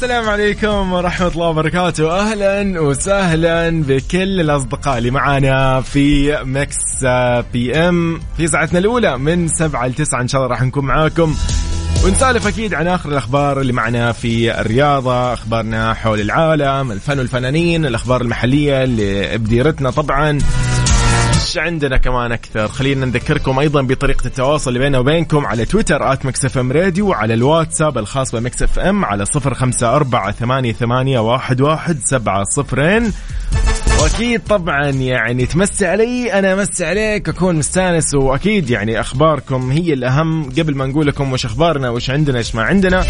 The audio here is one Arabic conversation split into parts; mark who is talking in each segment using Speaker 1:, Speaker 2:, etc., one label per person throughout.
Speaker 1: السلام عليكم ورحمة الله وبركاته. أهلا وسهلا بكل الأصدقاء اللي معانا في Mix PM في ساعتنا الأولى من سبعة لتسعة إن شاء الله راح نكون معاكم. ونسالف أكيد عن آخر الأخبار اللي معنا في الرياضة أخبارنا حول العالم الفن والفنانين الأخبار المحلية اللي بديرتنا طبعا. إيش عندنا كمان أكثر؟ خلينا نذكركم أيضا بطريقة التواصل اللي بيننا وبينكم على تويتر at Mix FM Radio وعلى الواتساب الخاص ب Mix FM على صفر خمسة أربعة ثمانية, ثمانية واحد, واحد سبعة صفرين. وأكيد طبعا يعني تمسي علي أنا أمسي عليك أكون مستانس وأكيد يعني أخباركم هي الأهم. قبل ما نقول لكم وش أخبارنا وش عندنا إيش ما عندنا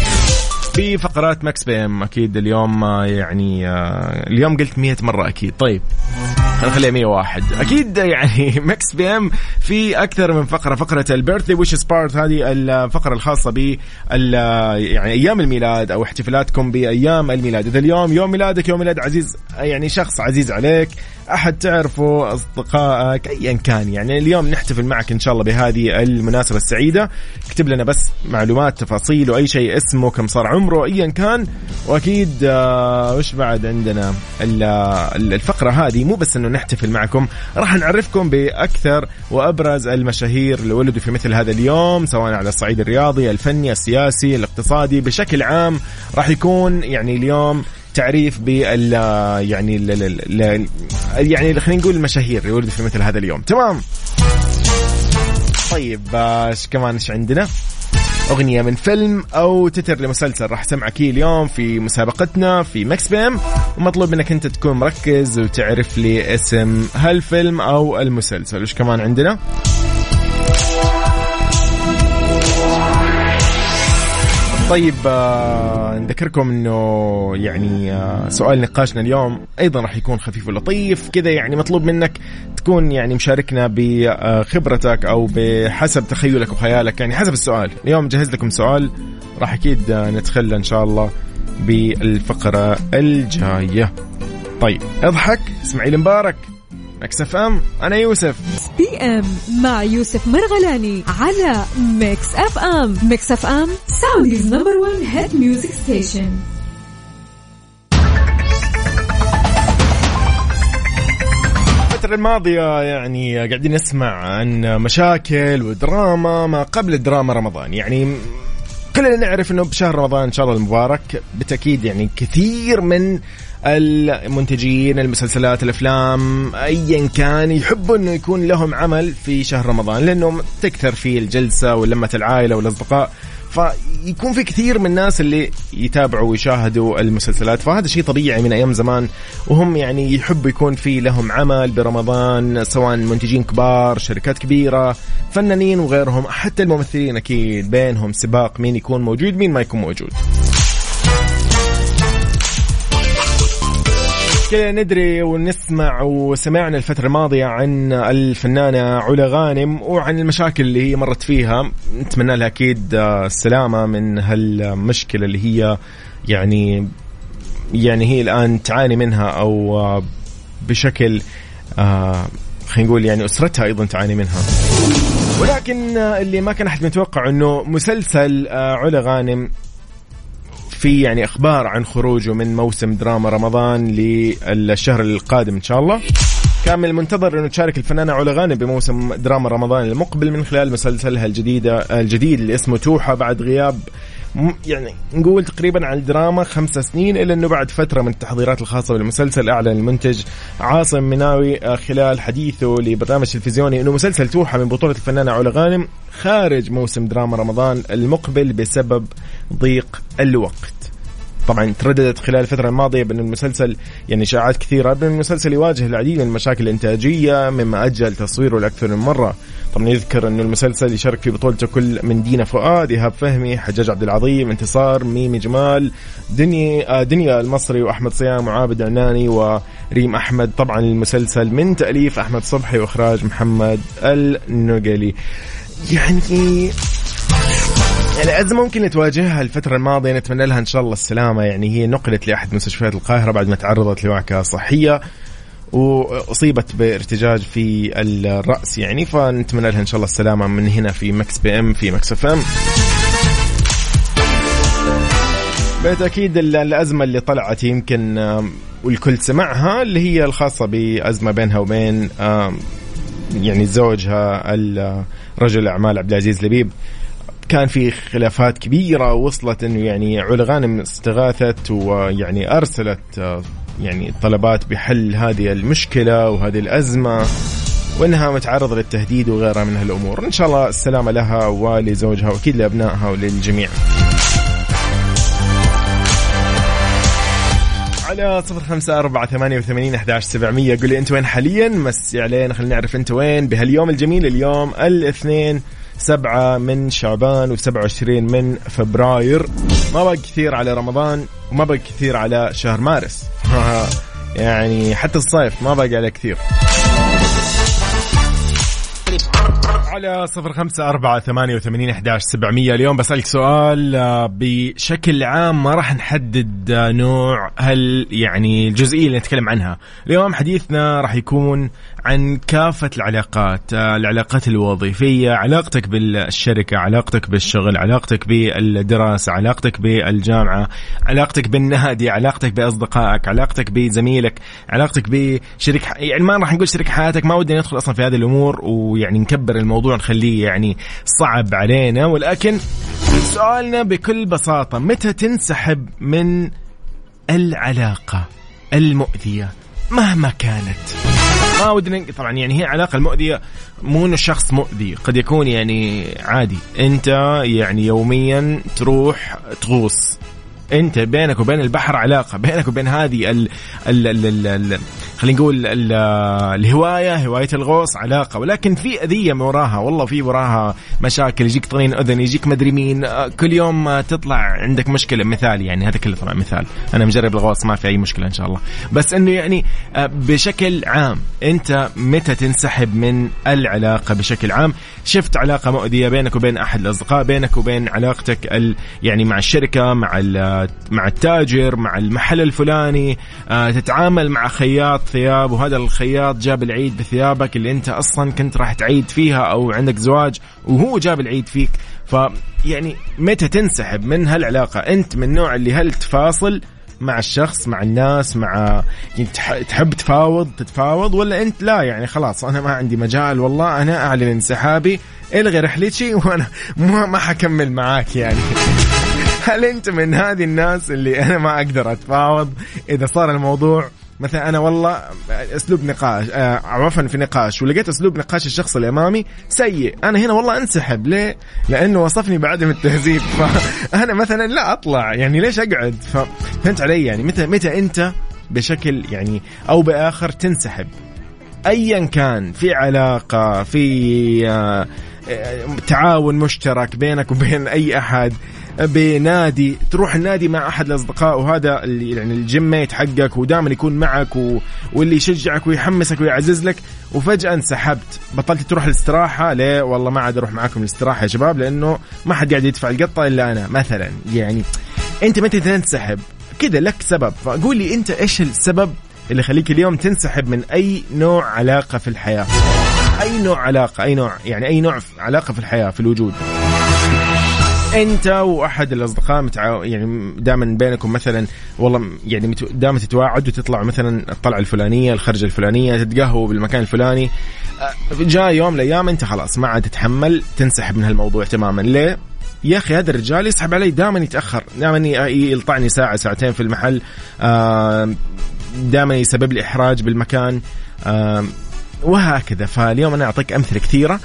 Speaker 1: في فقرات Mix PM أكيد اليوم آه، يعني آه، اليوم قلت 100 مرة أكيد. طيب خليها 101 أكيد يعني Mix PM في أكثر من فقرة فقرة ال birthday wishes part هذه الفقره الخاصة ب يعني أيام الميلاد أو احتفالاتكم بأيام الميلاد. إذا اليوم يوم ميلادك يوم ميلاد عزيز يعني شخص عزيز عليك أحد تعرفه أصدقائك ايا كان. يعني اليوم نحتفل معك إن شاء الله بهذه المناسبة السعيدة. اكتب لنا بس معلومات تفاصيل وأي شيء اسمه كم صار عمره ايا كان وأكيد آه وش بعد عندنا؟ الفقرة هذه مو بس إنه نحتفل معكم راح نعرفكم بأكثر وأبرز المشاهير اللي ولدوا في مثل هذا اليوم سواء على الصعيد الرياضي الفني السياسي الاقتصادي بشكل عام. راح يكون يعني اليوم تعريف بال يعني ال يعني خلينا نقول المشاهير اللي ولدوا في مثل هذا اليوم. تمام؟ طيب إيش كمان إيش عندنا؟ أغنية من فيلم أو تتر لمسلسل راح سمعك اليوم في مسابقتنا في مكس بيم ومطلوب منك أنت تكون مركز وتعرف لي اسم هالفيلم أو المسلسل. وش كمان عندنا؟ طيب آه نذكركم إنه يعني آه سؤال نقاشنا اليوم أيضا راح يكون خفيف ولطيف كذا يعني مطلوب منك تكون يعني مشاركنا بخبرتك أو بحسب تخيلك وخيالك. يعني حسب السؤال اليوم جهز لكم سؤال راح أكيد آه نتخلى إن شاء الله بالفقرة الجاية. طيب اضحك اسماعيل مبارك Mix FM أنا يوسف.
Speaker 2: PM مع يوسف مرغلاني على Mix FM Mix FM Saudi's number 1 hit music station
Speaker 1: الفترة الماضية يعني قاعدين نسمع عن مشاكل ودراما ما قبل الدراما رمضان. يعني كلنا نعرف إنه بشهر رمضان إن شاء الله المبارك. بالتأكيد يعني كثير من المنتجين المسلسلات الأفلام ايا كان يحبوا إنه يكون لهم عمل في شهر رمضان لأنه تكثر فيه الجلسة ولمة العائلة والأصدقاء. فيكون في كثير من الناس اللي يتابعوا ويشاهدوا المسلسلات. فهذا شيء طبيعي من أيام زمان وهم يعني يحبوا يكون في لهم عمل برمضان سواء منتجين كبار شركات كبيرة فنانين وغيرهم حتى الممثلين أكيد بينهم سباق مين يكون موجود مين ما يكون موجود. كذا ندري ونسمع وسمعنا الفترة الماضية عن الفنانة علا غانم وعن المشاكل اللي هي مرت فيها. نتمنى لها أكيد السلامة من هالمشكلة اللي هي يعني يعني هي الآن تعاني منها أو بشكل خلينا نقول يعني أسرتها أيضا تعاني منها. ولكن اللي ما كان أحد متوقع أنه مسلسل علا غانم في يعني إخبار عن خروجه من موسم دراما رمضان للشهر القادم إن شاء الله. كان من المنتظر أنه تشارك الفنانه علا غانم بموسم دراما رمضان المقبل من خلال مسلسلها الجديده الجديد اللي اسمه توحه بعد غياب يعني نقول تقريبا عن الدراما خمس سنين الا إنه بعد فترة من التحضيرات الخاصة بالمسلسل اعلن المنتج. عاصم مناوي آه، خلال حديثه لبرنامج تلفزيوني إنه مسلسل توحه من بطولة الفنانة علا غانم خارج موسم دراما رمضان المقبل بسبب ضيق الوقت. طبعا ترددت خلال الفترة الماضية بأن المسلسل يعني إشاعات كثيرة بأن المسلسل يواجه العديد من المشاكل الإنتاجية مما أجل تصويره لأكثر من مرة. طبعا يذكر أنه المسلسل يشارك في بطولته كل من دينا فؤاد إيهاب فهمي حجاج عبد العظيم انتصار ميمي جمال دنيا آه، دنيا المصري وأحمد صيام وعابد عناني وريم أحمد. طبعا المسلسل من تأليف أحمد صبحي وإخراج محمد النقلي. يعني الأزمة ممكن تواجهها الفترة الماضية نتمنى لها إن شاء الله السلامة. يعني هي نقلت لأحد مستشفيات القاهرة بعد ما تعرضت لوعكة صحية وأصيبت بارتجاج في الرأس يعني فنتمنى لها إن شاء الله السلامة من هنا في Mix PM في Mix FM. بالتأكيد الأزمة اللي طلعت يمكن والكل سمعها اللي هي الخاصة بأزمة بينها وبين يعني زوجها رجل الأعمال عبد العزيز لبيب. كان في خلافات كبيرة وصلت إنه يعني علا غانم استغاثت ويعني أرسلت آه، يعني طلبات بحل هذه المشكلة وهذه الأزمة وإنها متعرضة للتهديد وغيرها من هالأمور. إن شاء الله السلامة لها ولزوجها وأكيد لأبنائها وللجميع. على صفر خمسة أربعة ثمانية وثمانين أحداش سبعمية قولي أنت وين حاليا؟ مسي علينا خلينا نعرف أنت وين بهاليوم الجميل اليوم الاثنين سبعة من شعبان وسبعة وعشرين من فبراير. ما بقى كثير على رمضان وما بقى كثير على شهر مارس. يعني حتى الصيف ما باقي عليه كثير. على صفر خمسة أربعة ثمانية وثمانين أحداش سبعمية. اليوم بسألك سؤال آه، بشكل عام ما راح نحدد آه، نوع هل يعني الجزئية اللي نتكلم عنها. اليوم حديثنا راح يكون عن كافة العلاقات آه، العلاقات الوظيفية علاقتك بالشركة علاقتك بالشغل علاقتك بالدراسة علاقتك بالجامعة علاقتك بالنادي علاقتك بأصدقائك علاقتك بزميلك علاقتك بشريك يعني ما راح نقول شريك حياتك ما ودي ندخل أصلا في هذه الأمور ويعني نكبر الموضوع نخليه يعني صعب علينا ولكن سؤالنا بكل بساطة متى تنسحب من العلاقة المؤذية؟ مهما كانت. ما ودنا طبعا يعني هي علاقة المؤذية مو إنه الشخص مؤذي قد يكون يعني عادي. أنت يعني يوميا تروح تغوص. انت بينك وبين البحر علاقة بينك وبين هذه ال ال ال ال خلينا نقول ال الهواية هواية الغوص علاقة. ولكن في أذية وراها والله في وراها مشاكل يجيك طرين أذن يجيك مدري مين. كل يوم تطلع عندك مشكلة. مثال يعني هذا كله طبعا مثال. أنا مجرب الغوص ما في أي مشكلة إن شاء الله. بس إنه يعني بشكل عام أنت متى تنسحب من العلاقة بشكل عام؟ شفت علاقة مؤذية بينك وبين أحد الأصدقاء بينك وبين علاقتك يعني مع الشركة مع مع التاجر مع المحل الفلاني آه، تتعامل مع خياط ثياب وهذا الخياط جاب العيد بثيابك اللي انت أصلا كنت راح تعيد فيها أو عندك زواج وهو جاب العيد فيك. فيعني متى تنسحب؟ من هالعلاقة؟ أنت من النوع اللي هل تفاصل مع الشخص مع الناس مع يعني تحب تفاوض تتفاوض ولا أنت لا؟ يعني خلاص أنا ما عندي مجال والله أنا أعلن انسحابي إلغي رحلتي وأنا ما حكمل معاك يعني. هل انت من هذه الناس اللي أنا ما أقدر اتفاوض اذا صار الموضوع مثلا أنا والله اسلوب نقاش آه عفوا في نقاش ولقيت اسلوب نقاش الشخص اللي امامي سيء. أنا هنا والله انسحب. ليه؟ لأنه وصفني بعدم التهذيب. فأنا مثلا لا أطلع. يعني ليش أقعد؟ فهمت علي؟ يعني متى متى أنت بشكل يعني أو بآخر تنسحب؟ ايا كان. في علاقة في آه تعاون مشترك بينك وبين أي أحد. بنادي تروح النادي مع أحد الأصدقاء وهذا اللي يعني الجيم ميت حقك ودائما يكون معك و... واللي يشجعك ويحمسك ويعزز لك. وفجأة انسحبت. بطلت تروح الاستراحة. ليه والله ما عاد أروح معاكم الاستراحة يا شباب لأنه ما حد قاعد يدفع القطة إلا أنا مثلا. يعني أنت متى تنسحب؟ كذا لك سبب. فقول لي أنت إيش السبب اللي يخليك اليوم تنسحب من أي نوع علاقة في الحياة؟ أي نوع علاقة أي نوع يعني أي نوع علاقة في الحياة في الوجود؟ أنت وأحد الأصدقاء متعاو يعني دائما بينكم مثلا والله يعني دائما تتواعدوا تطلعوا مثلا الطلعة الفلانية الخرجة الفلانية تتقهووا بالمكان الفلاني. جاء يوم من الأيام أنت خلاص ما عاد تتحمل تنسحب من هالموضوع تماما. ليه؟ يا أخي هذا الرجال يسحب علي دائما يتأخر دائما يلطعني ساعة ساعتين في المحل. دائما يسبب لي إحراج بالمكان. وهكذا. فاليوم أنا أعطيك أمثلة كثيرة.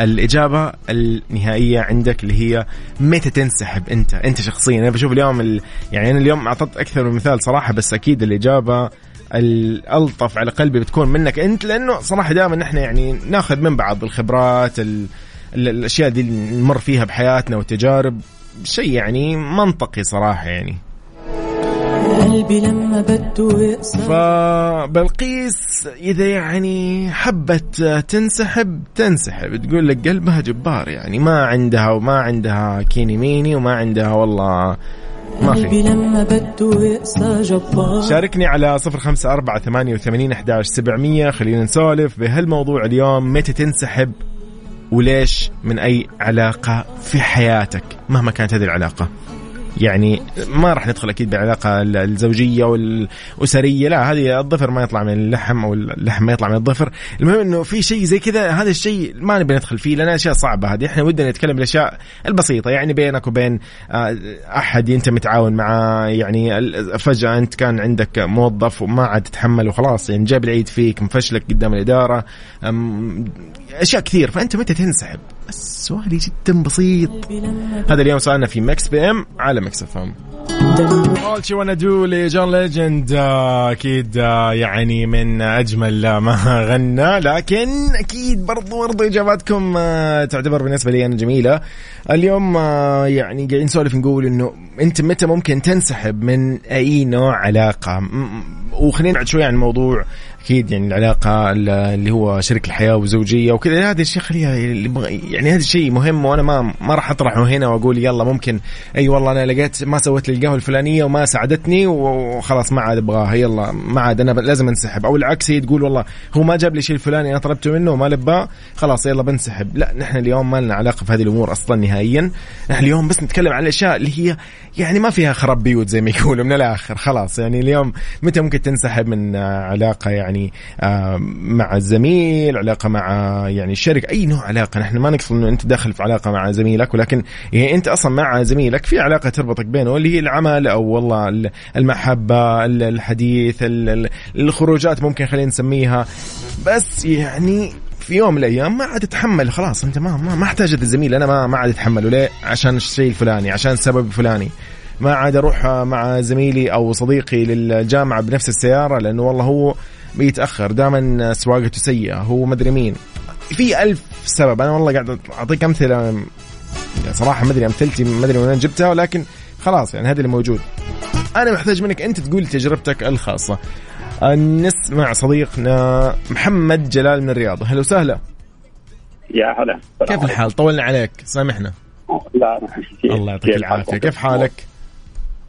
Speaker 1: الإجابة النهائية عندك اللي هي متى تنسحب أنت؟ أنت شخصيا. أنا بشوف اليوم ال... يعني أنا اليوم أعطيت أكثر من مثال صراحة بس أكيد الإجابة الألطف على قلبي بتكون منك أنت لأنه صراحة دائما إحنا يعني ناخذ من بعض الخبرات ال... الأشياء دي نمر فيها بحياتنا والتجارب. شيء يعني منطقي صراحة يعني. قلبي لما بده يقسى فبلقيس إذا يعني حبت تنسحب تنسحب. تقول لك قلبها جبار يعني. ما عندها وما عندها كيني ميني وما عندها والله ما في. لما بده يقسى جبار. شاركني على صفر خمسة أربعة ثمانية وثمانين أحداش سبعمية. خلينا نسولف بهالموضوع اليوم. متى تنسحب وليش من أي علاقة في حياتك؟ مهما كانت هذه العلاقة. يعني ما راح ندخل أكيد بالعلاقه الزوجية والأسرية. لا هذه الظفر ما يطلع من اللحم أو اللحم ما يطلع من الظفر. المهم إنه في شيء زي كذا هذا الشيء ما نبي ندخل فيه لأن أشياء صعبة هذه. إحنا ودنا نتكلم بالأشياء البسيطة يعني بينك وبين آه، أحد أنت متعاون معاه يعني فجأة أنت كان عندك موظف وما عاد تتحمل وخلاص يعني جاب العيد فيك مفشلك قدام الإدارة أشياء كثير. فأنت متى تنسحب؟ سؤالي جدا بسيط. هذا اليوم سؤالنا في Mix PM على Mix FM. All she wanna do لجون ليجند أكيد آه، يعني من أجمل ما غنى. لكن أكيد برضو برضو إجاباتكم آه، تعتبر بالنسبة لي أنا جميلة. اليوم آه، يعني قاعدين نسولف نقول إنه أنت متى ممكن تنسحب من أي نوع علاقة؟ وخلينا نبعد شوي عن الموضوع. أكيد يعني العلاقة اللي هو شريك الحياة وزوجية وكذا. هذا الشيء خليها يعني هذا الشيء مهم وأنا ما ما راح أطرحه هنا وأقول يلا ممكن أي والله أنا لقيت ما سويت لي القهوة الفلانية وما ساعدتني وخلاص ما عاد أبغاها. يلا ما عاد أنا لازم أنسحب. أو العكس هي تقول والله هو ما جاب لي شيء الفلاني أنا طلبته منه وما لباه خلاص يلا بنسحب. لا نحن اليوم ما لنا علاقة في هذه الأمور أصلا نهائيا. نحن اليوم بس نتكلم عن الأشياء اللي هي يعني ما فيها خراب بيوت زي ما يقولوا من الآخر خلاص. يعني اليوم متى ممكن تنسحب من علاقة يعني؟ آه، مع زميل علاقة مع يعني شركه أي نوع علاقة. نحن ما نقصد إنه أنت داخل في علاقة مع زميلك ولكن يعني أنت أصلا مع زميلك في علاقة تربطك بينه اللي هي العمل أو والله المحبة الحديث الخروجات ممكن خلينا نسميها. بس يعني في يوم من الأيام ما عاد تتحمل خلاص أنت ما ما, ما احتاج الزميل أنا ما ما عاد أتحمله. ليه؟ عشان الشيء الفلاني عشان السبب الفلاني ما عاد أروح مع زميلي أو صديقي للجامعة بنفس السيارة لأنه والله هو بيتأخر. دائما سواقته سيئة هو مدري مين. في ألف سبب. أنا والله قاعد أعطيك أمثلة. صراحة ما أدري أمثلتي ما أدري وين جبتها ولكن خلاص يعني هذا اللي موجود أنا محتاج منك أنت تقول تجربتك الخاصة. نسمع صديقنا محمد جلال من الرياض. هلا وسهلا.
Speaker 3: يا هلا.
Speaker 1: كيف الحال؟ طولنا عليك. سامحنا.
Speaker 3: لا
Speaker 1: الله يعطيك العافية. كيف حالك؟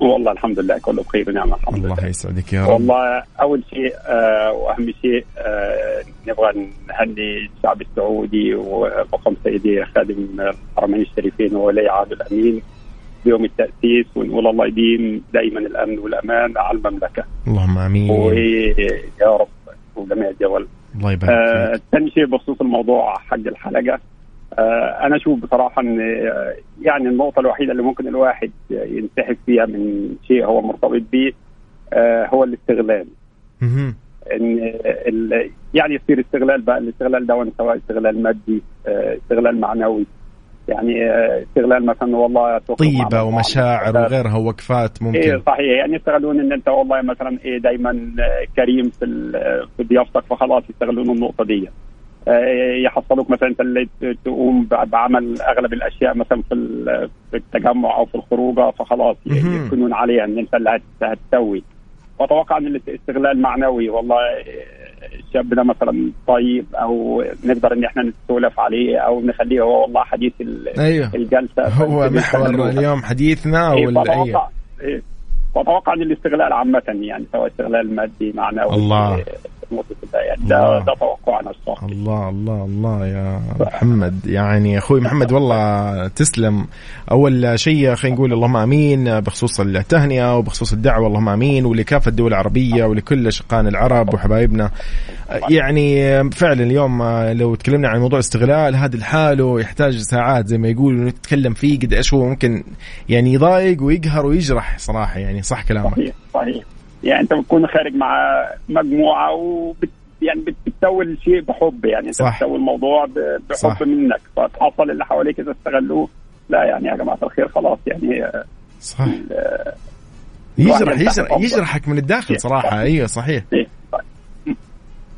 Speaker 3: والله الحمد لله كله بخير ونعم الحمد
Speaker 1: لله الله يسعدك يا رب
Speaker 3: والله أول شيء آه وأهم شيء آه نبغى نهني الشعب السعودي وفخم سيدي خادم الحرمين الشريفين وولي عهد الأمين بيوم التأسيس ونقول الله يديم دائما الأمن والأمان على المملكة.
Speaker 1: اللهم آمين.
Speaker 3: ويا رب وجميع الدول.
Speaker 1: الله يبارك آه
Speaker 3: ثاني شيء بخصوص الموضوع حق الحلقة أنا أشوف بصراحة إن آه، يعني النقطة الوحيدة اللي ممكن الواحد ينسحب فيها من شيء هو مرتبط به آه هو الاستغلال. إن يعني يصير استغلال بقى الاستغلال ده سواء استغلال مادي آه، استغلال معنوي يعني آه، استغلال مثلا والله
Speaker 1: طيبة ومشاعر وغيرها ووقفات ممكن.
Speaker 3: إيه صحيح. يعني يستغلون إن أنت والله مثلا إيه دائما آه، كريم في في ضيافتك فخلاص يستغلون النقطة دي. يحصلوك مثلا أنت اللي تقوم بعمل أغلب الأشياء مثلا في التجمع أو في الخروجة فخلاص يكونون عليها إن أنت اللي هتسوي. وأتوقع إن الاستغلال معنوي والله الشاب ده مثلا طيب أو نقدر إن إحنا نتسولف عليه أو نخليه هو والله حديث
Speaker 1: أيوه.
Speaker 3: الجلسة.
Speaker 1: هو محور اليوم حديثنا
Speaker 3: إيه ولا إيه إيه واتوقع إن الاستغلال عامة يعني سواء استغلال مادي معنوي
Speaker 1: الله.
Speaker 3: يعني ده ده توقعنا
Speaker 1: الله الله الله يا محمد. يعني أخوي محمد والله تسلم. أول شيء خلينا نقول اللهم آمين بخصوص التهنئة وبخصوص الدعوة اللهم آمين ولكافة الدول العربية ولكل اشقائنا العرب وحبايبنا. يعني فعلا اليوم لو تكلمنا عن موضوع استغلال هذا لحاله يحتاج ساعات زي ما يقولوا نتكلم فيه قد إيش هو ممكن يعني يضايق ويقهر ويجرح صراحة يعني صح كلامك.
Speaker 3: صحيح صحيح. يعني انت بتكون خارج مع مجموعة وبت يعني بت- بتسوي الشيء بحب يعني. انت
Speaker 1: صح.
Speaker 3: بتسوي الموضوع بحب
Speaker 1: صح.
Speaker 3: منك. فتحصل اللي حواليك إذا استغلوه. لا يعني يا جماعة الخير خلاص يعني آه،
Speaker 1: صح. يجرح يجرح يجرحك من الداخل صراحة. أيوه صحيح.
Speaker 3: إيه،.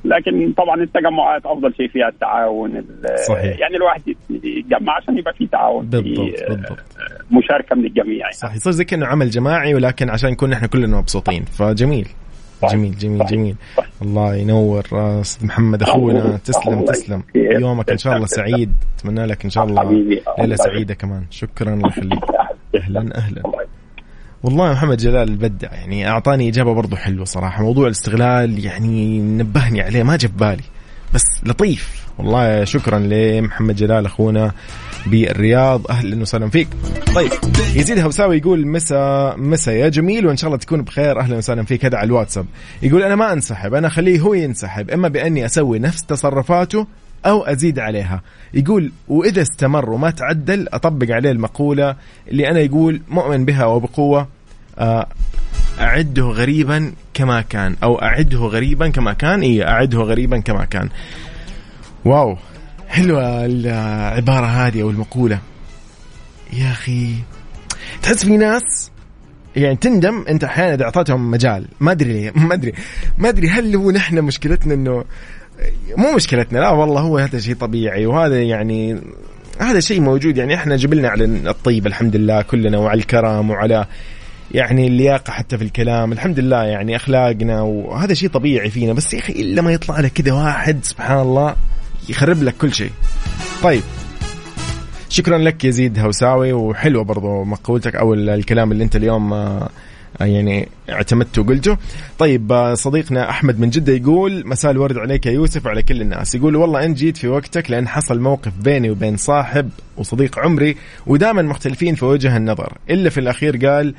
Speaker 3: لكن طبعا التجمعات أفضل شيء فيها التعاون ال-
Speaker 1: صحيح.
Speaker 3: يعني الواحد يتجمع عشان يبقى في تعاون في
Speaker 1: بالضبط
Speaker 3: آه،
Speaker 1: بالضبط
Speaker 3: مشاركة من الجميع يعني.
Speaker 1: صح يصير زي كأنه عمل جماعي ولكن عشان نكون إحنا كلنا مبسوطين فجميل
Speaker 3: صح.
Speaker 1: جميل جميل
Speaker 3: صح.
Speaker 1: جميل
Speaker 3: صح.
Speaker 1: الله ينور آه، أستاذ محمد
Speaker 3: أخونا
Speaker 1: تسلم تسلم. يومك إن شاء الله. سعيد أتمنى لك إن شاء الله.
Speaker 3: ليلة
Speaker 1: سعيدة كمان شكرا الله يخليك
Speaker 3: أهلا أهلا.
Speaker 1: والله محمد جلال بدع يعني أعطاني إجابة برضو حلوة صراحة. موضوع الاستغلال يعني نبهني عليه ما جاب بالي. بس لطيف. والله شكرا لمحمد جلال أخونا بالرياض. أهلا وسهلا فيك. طيب يزيد هوساوي يقول مسا مسا يا جميل وإن شاء الله تكون بخير. أهلا وسهلا فيك. هذا على الواتساب. يقول أنا ما أنسحب أنا اخليه هو ينسحب. إما بأني أسوي نفس تصرفاته أو أزيد عليها. يقول وإذا استمر وما تعدل أطبق عليه المقولة اللي أنا يقول مؤمن بها وبقوة. أعده غريبا كما كان أو أعده غريبا كما كان إيه أعده غريبا كما كان. واو حلوة العبارة هذه أو المقولة. يا أخي تحس في ناس يعني تندم أنت أحيانا إذا أعطيتهم مجال. ما أدري ليه ما أدري ما أدري هل هو نحن مشكلتنا إنه مو مشكلتنا لا والله هو هذا شيء طبيعي وهذا يعني هذا شيء موجود. يعني إحنا جبلنا على الطيب الحمد لله كلنا وعلى الكرم وعلى يعني اللياقة حتى في الكلام الحمد لله يعني أخلاقنا وهذا شيء طبيعي فينا بس يا أخي إلا ما يطلع لك كذا واحد سبحان الله يخرب لك كل شيء. طيب. شكرا لك يزيد هوساوي وحلوة برضو مقولتك أو الكلام اللي أنت اليوم آه، يعني اعتمدته وقلته. طيب آه، صديقنا أحمد من جدة يقول مساء الورد عليك يا يوسف وعلى كل الناس. يقول والله انت جيت في وقتك لأن حصل موقف بيني وبين صاحب وصديق عمري ودائما مختلفين في وجه النظر. إلا في الأخير قال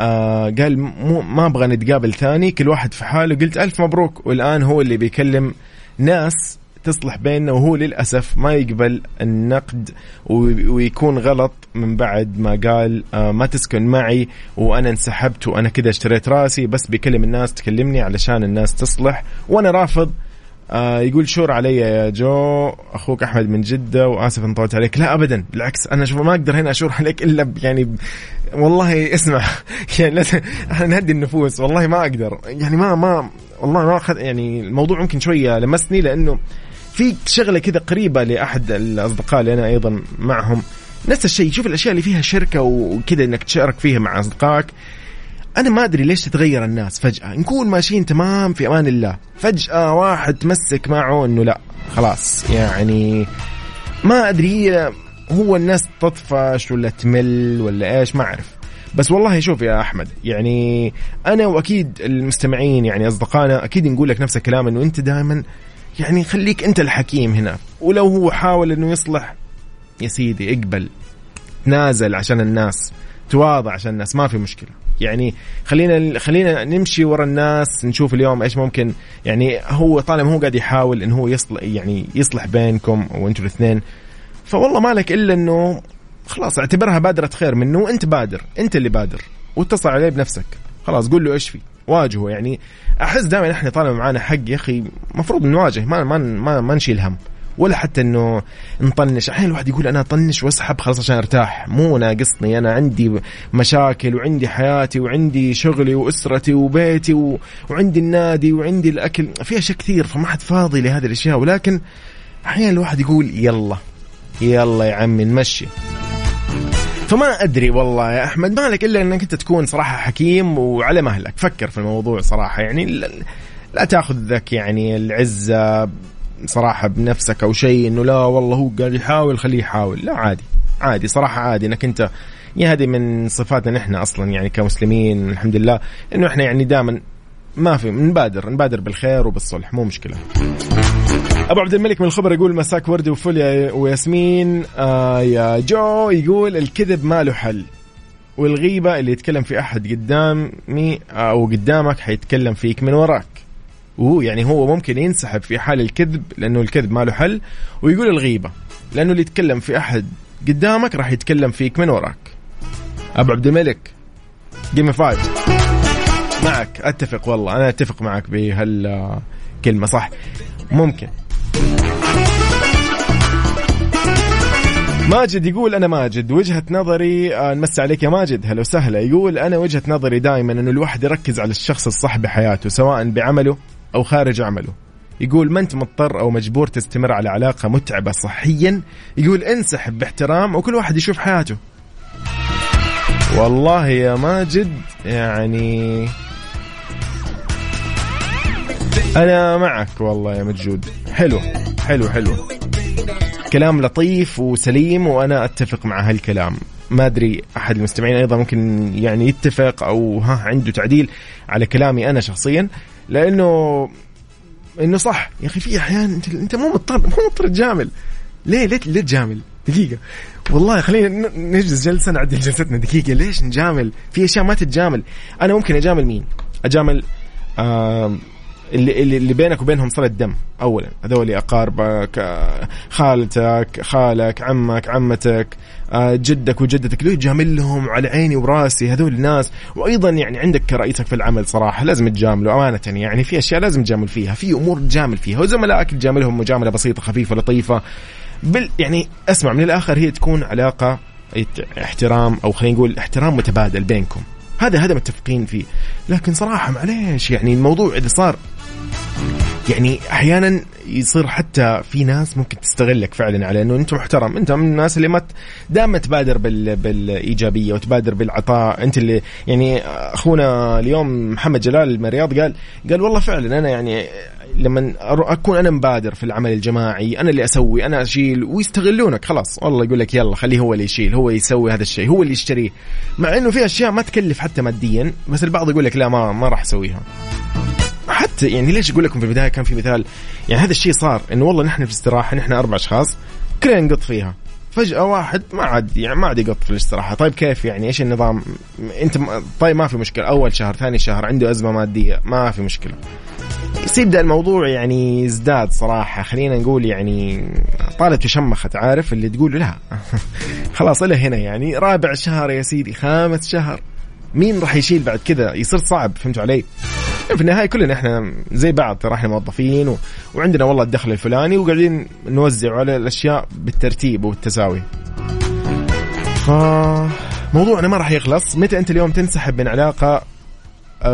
Speaker 1: آه قال مو ما أبغى نتقابل ثاني كل واحد في حاله. قلت ألف مبروك. والآن هو اللي بيكلم ناس تصلح بيننا وهو للأسف ما يقبل النقد ويكون غلط من بعد ما قال آه ما تسكن معي وأنا انسحبت وأنا كذا اشتريت رأسي بس بيكلم الناس تكلمني علشان الناس تصلح وأنا رافض آه يقول شور علي يا جو أخوك أحمد من جدة وآسف إن طولت عليك. لا ابدا بالعكس أنا شوف ما أقدر هنا أشور عليك إلا يعني والله اسمع يعني إحنا نهدي النفوس والله ما أقدر. يعني ما ما والله ما اخذ يعني الموضوع ممكن شوية لمسني لأنه في شغلة كذا قريبة لأحد الأصدقاء اللي أنا أيضا معهم. نفس الشيء شوف الأشياء اللي فيها شركة وكذا إنك تشارك فيها مع أصدقائك. أنا ما أدري ليش تتغير الناس فجأة. نكون ماشيين تمام في أمان الله. فجأة واحد تمسك معه إنه لا خلاص. يعني ما أدري هو الناس تطفش ولا تمل ولا إيش ما أعرف. بس والله شوف يا أحمد يعني أنا وأكيد المستمعين يعني أصدقائنا أكيد نقول لك نفس الكلام إنه أنت دائما يعني خليك أنت الحكيم هنا. ولو هو حاول إنه يصلح يا سيدي اقبل. تنازل عشان الناس تواضع عشان الناس ما في مشكلة. يعني خلينا خلينا نمشي ورا الناس نشوف اليوم إيش ممكن. يعني هو طالما هو قاعد يحاول انه هو يصلح يعني يصلح بينكم وأنتم الاثنين فوالله ما لك إلا إنه خلاص اعتبرها بادرة خير منه وأنت بادر أنت اللي بادر واتصل عليه بنفسك. خلاص قول له إيش في واجهه. يعني أحس دائما إحنا طالما معانا حق يا أخي المفروض نواجه ما ما ما, ما نشيل هم. ولا حتى إنه نطنش. أحيانا الواحد يقول أنا أطنش وأسحب خلاص عشان أرتاح. مو ناقصني. أنا عندي مشاكل وعندي حياتي وعندي شغلي وأسرتي وبيتي و... وعندي النادي وعندي الأكل. في أشياء كثير فما حد فاضي لهذه الأشياء. ولكن أحيانا الواحد يقول يلا يلا يا عمي نمشي. فما أدري والله يا أحمد ما لك إلا إنك أنت تكون صراحة حكيم وعلى مهلك. فكر في الموضوع صراحة. يعني لا, لا تأخذ ذاك يعني العزة. صراحة بنفسك أو شيء إنه لا والله هو قاعد يحاول خليه يحاول. لا عادي. عادي صراحة عادي. إنك أنت يا هذه من صفاتنا نحن أصلا يعني كمسلمين الحمد لله. إنه إحنا يعني دائما ما في نبادر نبادر بالخير وبالصلح مو مشكلة. أبو عبد الملك من الخبر يقول مساك وردي وفل يا وياسمين. آه يا جو يقول الكذب ما له حل. والغيبة اللي يتكلم في أحد قدامي أو قدامك حيتكلم فيك من وراك. وهو يعني هو ممكن ينسحب في حال الكذب لأنه الكذب ما له حل ويقول الغيبة. لأنه اللي يتكلم في أحد قدامك راح يتكلم فيك من وراك. أبو عبد الملك جيم فايف معك. أتفق والله. أنا أتفق معك بهال كلمه صح؟ ممكن. ماجد يقول أنا ماجد وجهة نظري آه، نمسي عليك يا ماجد. هلا وسهلا. يقول أنا وجهة نظري دائما إنه الواحد يركز على الشخص الصح بحياته سواء بعمله أو خارج عمله. يقول ما أنت مضطر أو مجبور تستمر على علاقة متعبة صحيا. يقول انسحب باحترام وكل واحد يشوف حياته. والله يا ماجد يعني أنا معك والله يا مجود. حلو حلو حلو. كلام لطيف وسليم وأنا أتفق مع هالكلام. ما أدري أحد المستمعين أيضا ممكن يعني يتفق أو ها عنده تعديل على كلامي أنا شخصيا. لأنه إنه صح يا أخي في أحيان انت أنت مو مضطر مو مضطر تجامل ليه ليه ليه تجامل؟ دقيقة والله خلينا نجلس جلسة نعدل جلستنا دقيقة ليش نجامل؟ في أشياء ما تتجامل، أنا ممكن أجامل مين؟ أجامل اللي, اللي, بينك وبينهم صلة دم اولا. هذول أقاربك آه، خالتك خالك عمك عمتك آه، جدك وجدتك ليه تجاملهم على عيني وراسي هذول الناس وأيضا يعني عندك كرئيسك في العمل صراحة لازم تجامله أمانة يعني. في أشياء لازم تجامل فيها في أمور تجامل فيها. وزملائك تجاملهم مجاملة بسيطة خفيفة لطيفة. بال يعني أسمع من الآخر هي تكون علاقة احترام أو خلينا نقول احترام متبادل بينكم. هذا هذا متفقين فيه. لكن صراحة معليش يعني الموضوع إذا صار يعني أحيانا يصير حتى في ناس ممكن تستغلك فعلا على إنه أنت محترم. أنت من الناس اللي ما دائما تبادر بال... بالإيجابية وتبادر بالعطاء. أنت اللي يعني أخونا اليوم محمد جلال من الرياض قال قال والله فعلا أنا يعني لما أكون أنا مبادر في العمل الجماعي أنا اللي أسوي أنا أشيل ويستغلونك. خلاص والله يقول لك يلا خليه هو اللي يشيل هو يسوي هذا الشيء هو اللي يشتريه مع إنه في أشياء ما تكلف حتى ماديا بس البعض يقول لك لا ما ما راح أسويها. حتى يعني ليش أقول لكم في البداية كان في مثال؟ يعني هذا الشيء صار إنه والله نحن في استراحة نحن أربع أشخاص كلنا نقط فيها. فجأة واحد ما عاد يعني ما عاد يقط في الاستراحة، طيب كيف يعني؟ إيش النظام؟ أنت طيب ما في مشكلة، أول شهر ثاني شهر عنده أزمة مادية، ما في مشكلة. بس يبدا الموضوع يعني يزداد صراحة. خلينا نقول يعني طالت وشمخت عارف؟ اللي تقول لا. خلاص إلى هنا يعني. رابع شهر يا سيدي خامس شهر. مين راح يشيل بعد كذا يصير صعب فهمتوا علي؟ في النهاية كلنا إحنا زي بعض ترى إحنا موظفين و... وعندنا والله الدخل الفلاني وقاعدين نوزع على الأشياء بالترتيب والتساوي. ف موضوعنا ما راح يخلص، متى أنت اليوم تنسحب من علاقة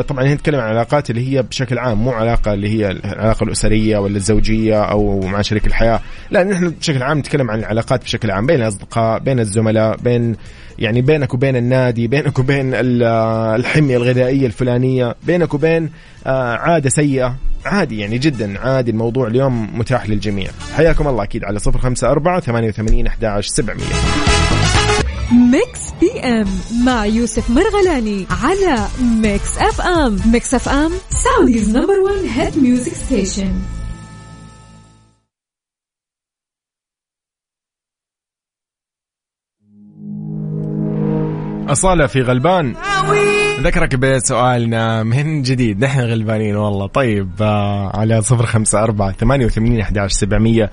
Speaker 1: طبعا هنا نتكلم عن العلاقات اللي هي بشكل عام مو علاقة اللي هي العلاقة الأسرية ولا الزوجية أو مع شريك الحياة. لا نحن بشكل عام نتكلم عن العلاقات بشكل عام بين الأصدقاء بين الزملاء بين يعني بينك وبين النادي بينك وبين الحمية الغذائية الفلانية بينك وبين آه، عادة سيئة. عادي يعني جدا عادي الموضوع اليوم متاح للجميع. حياكم الله أكيد على صفر خمسة أربعة ثمانية وثمانين أحد سبعمية.
Speaker 2: Mix PM مع يوسف مرغلاني على Mix FM Mix FM Saudi's number 1 hit music station
Speaker 1: أصالة في غلبان. ذكرك بسؤالنا من جديد. نحن غلبانين والله. طيب آه، على صفر خمسة أربعة ثمانية وثمانين أحداش سبعمية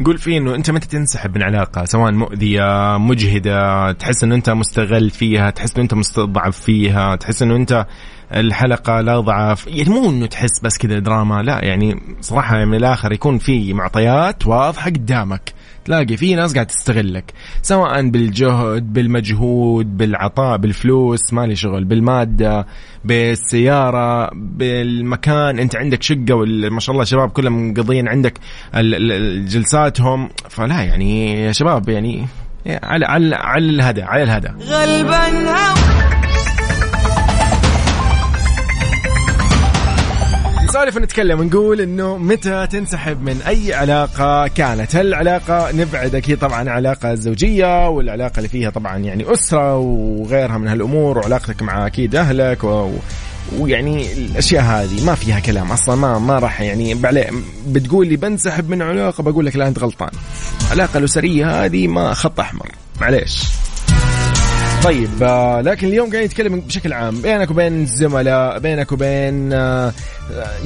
Speaker 1: نقول فيه إنه أنت متى تنسحب من علاقة سواء مؤذية مجهدة تحس إنه أنت مستغل فيها تحس إنه أنت مستضعف فيها تحس إنه أنت الحلقة لا ضعف. يعني مو إنه تحس بس كذا دراما لا يعني صراحة من الآخر يكون في معطيات واضحة قدامك. تلاقي في ناس قاعد تستغلك سواء بالجهد بالمجهود بالعطاء بالفلوس مالي شغل بالمادة بالسيارة بالمكان انت عندك شقة ما شاء الله شباب كلهم مقضيين عندك جلساتهم فلا يعني يا شباب يعني على على على الهدى على الهدى. غلبا نسولف ونتكلم ونقول إنه متى تنسحب من أي علاقة كانت؟ هل العلاقة نبعد أكيد طبعا علاقه زوجيه والعلاقة اللي فيها طبعا يعني أسرة وغيرها من هالأمور وعلاقتك مع أكيد أهلك و... ويعني الأشياء هذه. ما فيها كلام أصلا ما ما راح يعني بتقول لي بنسحب من علاقة بقول لك لا أنت غلطان. العلاقه الأسرية هذه ما خط أحمر. معليش. طيب آه لكن اليوم قاعدين نتكلم بشكل عام بينك وبين الزملاء بينك وبين آه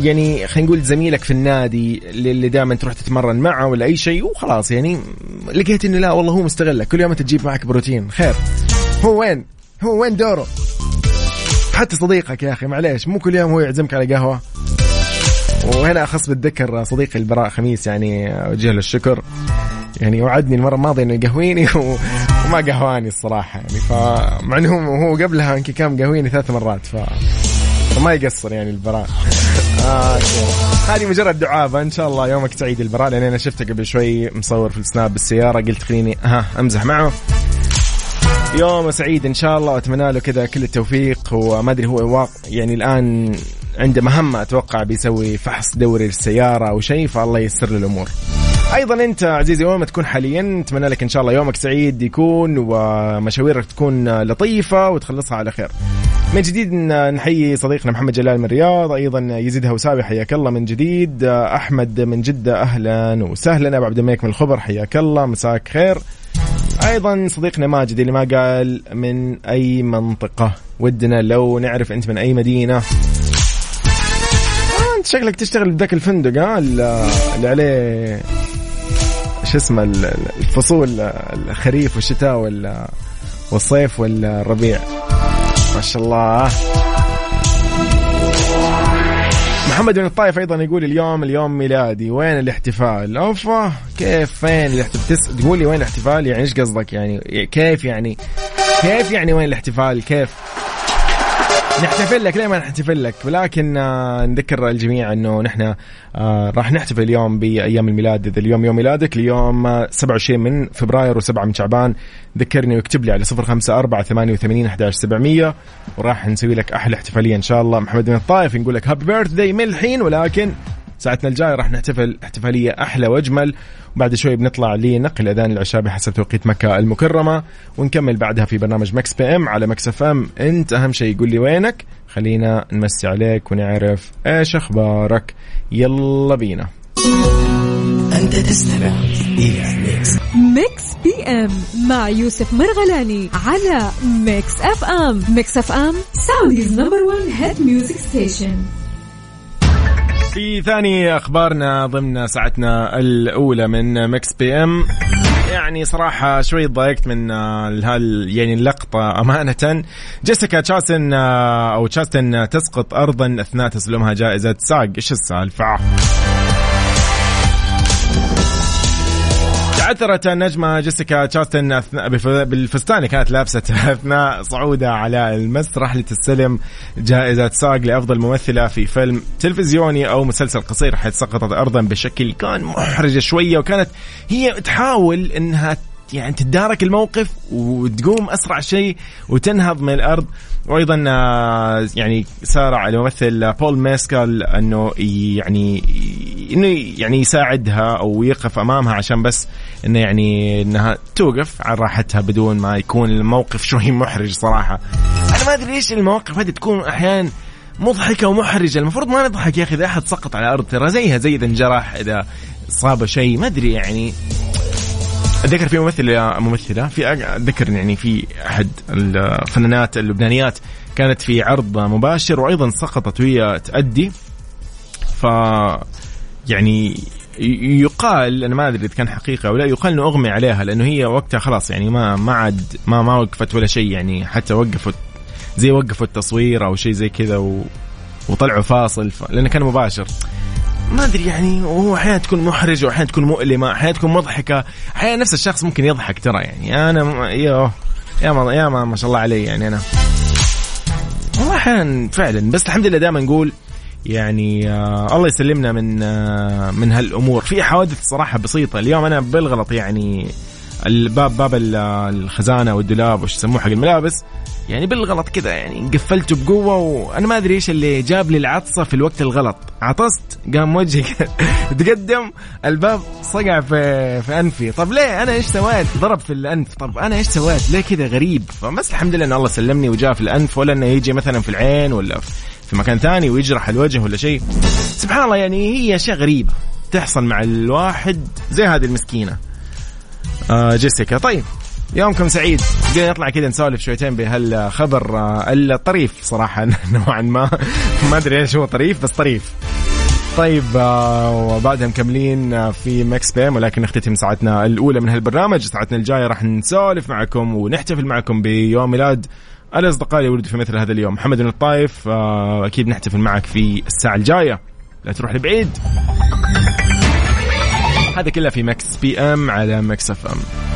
Speaker 1: يعني خلينا نقول زميلك في النادي اللي دائما تروح تتمرن معه ولا أي شيء وخلاص يعني لقيت إنه لا والله هو مستغلك كل يوم تجيب معك بروتين. خير. هو وين؟ هو وين دوره؟ حتى صديقك يا أخي معليش مو كل يوم هو يعزمك على قهوة. وهنا أخص بالذكر صديقي البراء خميس يعني اوجه له الشكر. يعني وعدني المرة الماضية إنه يقهويني وما قهواني الصراحة يعني. فمع انه هو قبلها يمكن كان قهويني ثلاث مرات ف فما يقصر يعني البراء آه هذه مجرد دعابة. إن شاء الله يومك سعيد البراء لأن أنا شفته قبل شوي مصور في السناب بالسيارة. قلت خليني ها أمزح معه. يوم سعيد إن شاء الله وأتمنى له كذا كل التوفيق. وما أدري هو يعني الآن عنده مهمة أتوقع بيسوي فحص دوري للسيارة أو شيء فالله ييسر له الأمور. أيضا أنت عزيزي وين ما تكون حاليا نتمنى لك إن شاء الله يومك سعيد يكون ومشاويرك تكون لطيفة وتخلصها على خير. من جديد نحيي صديقنا محمد جلال من الرياض أيضا يزيد هوساوي حياك الله من جديد. أحمد من جدة أهلا وسهلا. أبو عبد الملك من الخبر حياك الله مساك خير. أيضا صديقنا ماجد اللي ما قال من أي منطقة. ودنا لو نعرف أنت من أي مدينة. انت شكلك تشتغل بذاك الفندق ها؟ اللي عليه شو اسمه الفصول الخريف والشتاء والصيف والربيع. ما شاء الله محمد بن الطايف أيضا يقول اليوم اليوم ميلادي. وين الاحتفال؟ أوفا كيف؟ فين الاحتفال؟ تس... تقول لي وين الاحتفال؟ يعني إيش قصدك؟ يعني كيف يعني؟ كيف يعني وين الاحتفال؟ كيف؟ نحتفل لك ليه ما نحتفل لك؟ ولكن آه نذكر الجميع إنه نحن آه راح نحتفل اليوم بأيام الميلاد. إذا اليوم يوم ميلادك اليوم 27 من فبراير و7 من شعبان. ذكرني واكتب لي على 054 88 11 700 وراح نسوي لك أحلى احتفالية إن شاء الله. محمد بن الطايف نقول لك happy birthday من الحين. ولكن ساعتنا الجاية راح نحتفل احتفالية أحلى وأجمل. وبعد شوي بنطلع لنقل أذان العشاء بحسب توقيت مكة المكرمة. ونكمل بعدها في برنامج Mix PM على Mix FM. أنت أهم شيء قول لي وينك. خلينا نمسي عليك ونعرف إيش أخبارك. يلا بينا.
Speaker 4: أنت تستمع إلى
Speaker 2: Mix. Mix PM مع يوسف مرغلاني على Mix FM. Mix FM Saudi's number 1 hit music station
Speaker 1: في ثاني أخبارنا ضمن ساعتنا الأولى من Mix PM. يعني صراحة شوي ضايقت من هال يعني اللقطة أمانة. جيسيكا تشاستن أو تشاستن تسقط أرضا أثناء تسلمها جائزة SAG. إيش السالفة؟ تعثرت النجمة جيسيكا تشاستن بالفستان. اللي كانت لابسة أثناء صعودها على المسرح لتستلم جائزة ساق لأفضل ممثلة في فيلم تلفزيوني أو مسلسل قصير حيث سقطت أرضا بشكل كان محرج شوية وكانت هي تحاول أنها يعني تتدارك الموقف وتقوم أسرع شيء وتنهض من الأرض. وأيضا يعني سارع الممثل بول ميسكال إنه يعني إنه يعني يساعدها أو يقف أمامها عشان بس إنه يعني إنها توقف على راحتها بدون ما يكون الموقف شوي محرج صراحة. أنا ما أدري ليش المواقف هذه تكون أحيانا مضحكة ومحرجة. المفروض ما نضحك يا أخي إذا أحد سقط على الأرض ترى زيها زي اذا انجرح إذا صاب شيء. ما أدري يعني. أتذكر في ممثله ممثلة في أتذكر يعني في أحد الفنانات اللبنانيات كانت في عرض مباشر وأيضا سقطت وهي تأدي. ف يعني يقال أنا ما أدري إذا كان حقيقة ولا يقال إنه أغمي عليها لأنه هي وقتها خلاص يعني ما ما عاد ما ما وقفت ولا شيء يعني حتى وقفوا زي وقفوا التصوير أو شيء زي كذا و... وطلعوا فاصل ف... لأنه كان مباشر. ما أدري يعني وهو أحيانا تكون محرج وأحيانا تكون مؤلمة أحيانا تكون مضحكة. أحيانا نفس الشخص ممكن يضحك ترى يعني. أنا يا يا ما يا ما, ما شاء الله علي يعني أنا. والله أحيانا فعلا بس الحمد لله دائما نقول يعني آه الله يسلمنا من آه من هالأمور. في حوادث صراحة بسيطة. اليوم أنا بالغلط يعني الباب باب الخزانة والدولاب وش يسموه حق الملابس يعني بالغلط كذا يعني. قفلته بقوة وأنا ما أدري إيش اللي جاب لي العطسة في الوقت الغلط. عطست قام وجهي تقدم الباب صقع في في أنفي. طب ليه؟ أنا إيش سويت؟ ضرب في الأنف. طب أنا إيش سويت؟ ليه كذا غريب؟ فبس الحمد لله إن الله سلمني وجاء في الأنف ولا إنه يجي مثلا في العين ولا في مكان ثاني ويجرح الوجه ولا شيء. سبحان الله يعني هي أشياء غريبة تحصل مع الواحد زي هذه المسكينة. آه جيسيكا طيب. يومكم سعيد. قلنا نطلع كذا نسولف شويتين بهالخبر آه، الطريف صراحة. نوعا ما. ما أدري إيش هو طريف بس طريف. طيب آه، وبعدها مكملين آه، في مكس بيم ولكن نختتم ساعتنا الأولى من هالبرنامج. ساعتنا الجاية راح نسولف معكم ونحتفل معكم بيوم ميلاد الأصدقاء اللي ولدوا في مثل هذا اليوم. محمد بن الطايف أكيد نحتفل معك في الساعة الجاية. لا تروح لبعيد. هذا كله في Mix PM على Mix FM.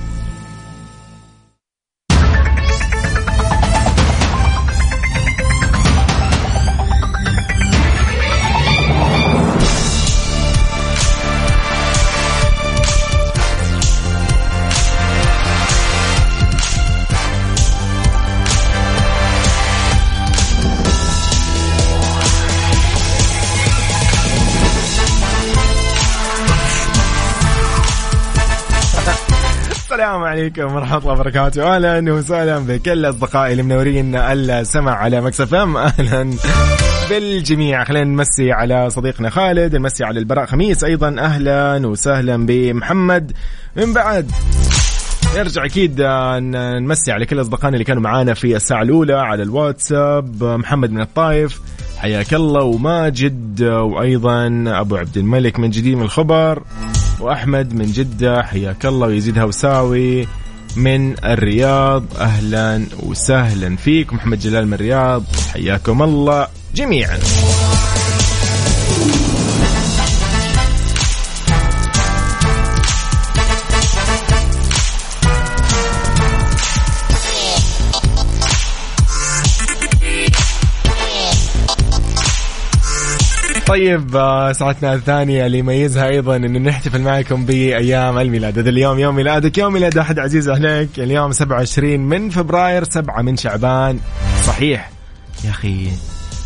Speaker 1: السلام عليكم ورحمة الله وبركاته. أهلا وسهلا بكل أصدقائي اللي منورين السمع على مكسف إم. أهلا بالجميع. خلينا نمسي على صديقنا خالد نمسي على البراء خميس أيضا. أهلا وسهلا بمحمد. من بعد نرجع أكيد نمسي على كل أصدقائنا اللي كانوا معانا في الساعة الأولى على الواتساب. محمد من الطايف حياك الله. وماجد وأيضا أبو عبد الملك من جديد من الخبر. واحمد من جدة حياك الله ويزيد هوساوي من الرياض. أهلا وسهلا فيك محمد جلال من الرياض. حياكم الله جميعا. طيب آه، ساعتنا الثانية اللي يميزها أيضا أنه نحتفل معكم بأيام الميلاد. هذا اليوم يوم ميلادك يوم ميلاد أحد عزيز عليك. اليوم 27 من فبراير 7 من شعبان. صحيح. يا أخي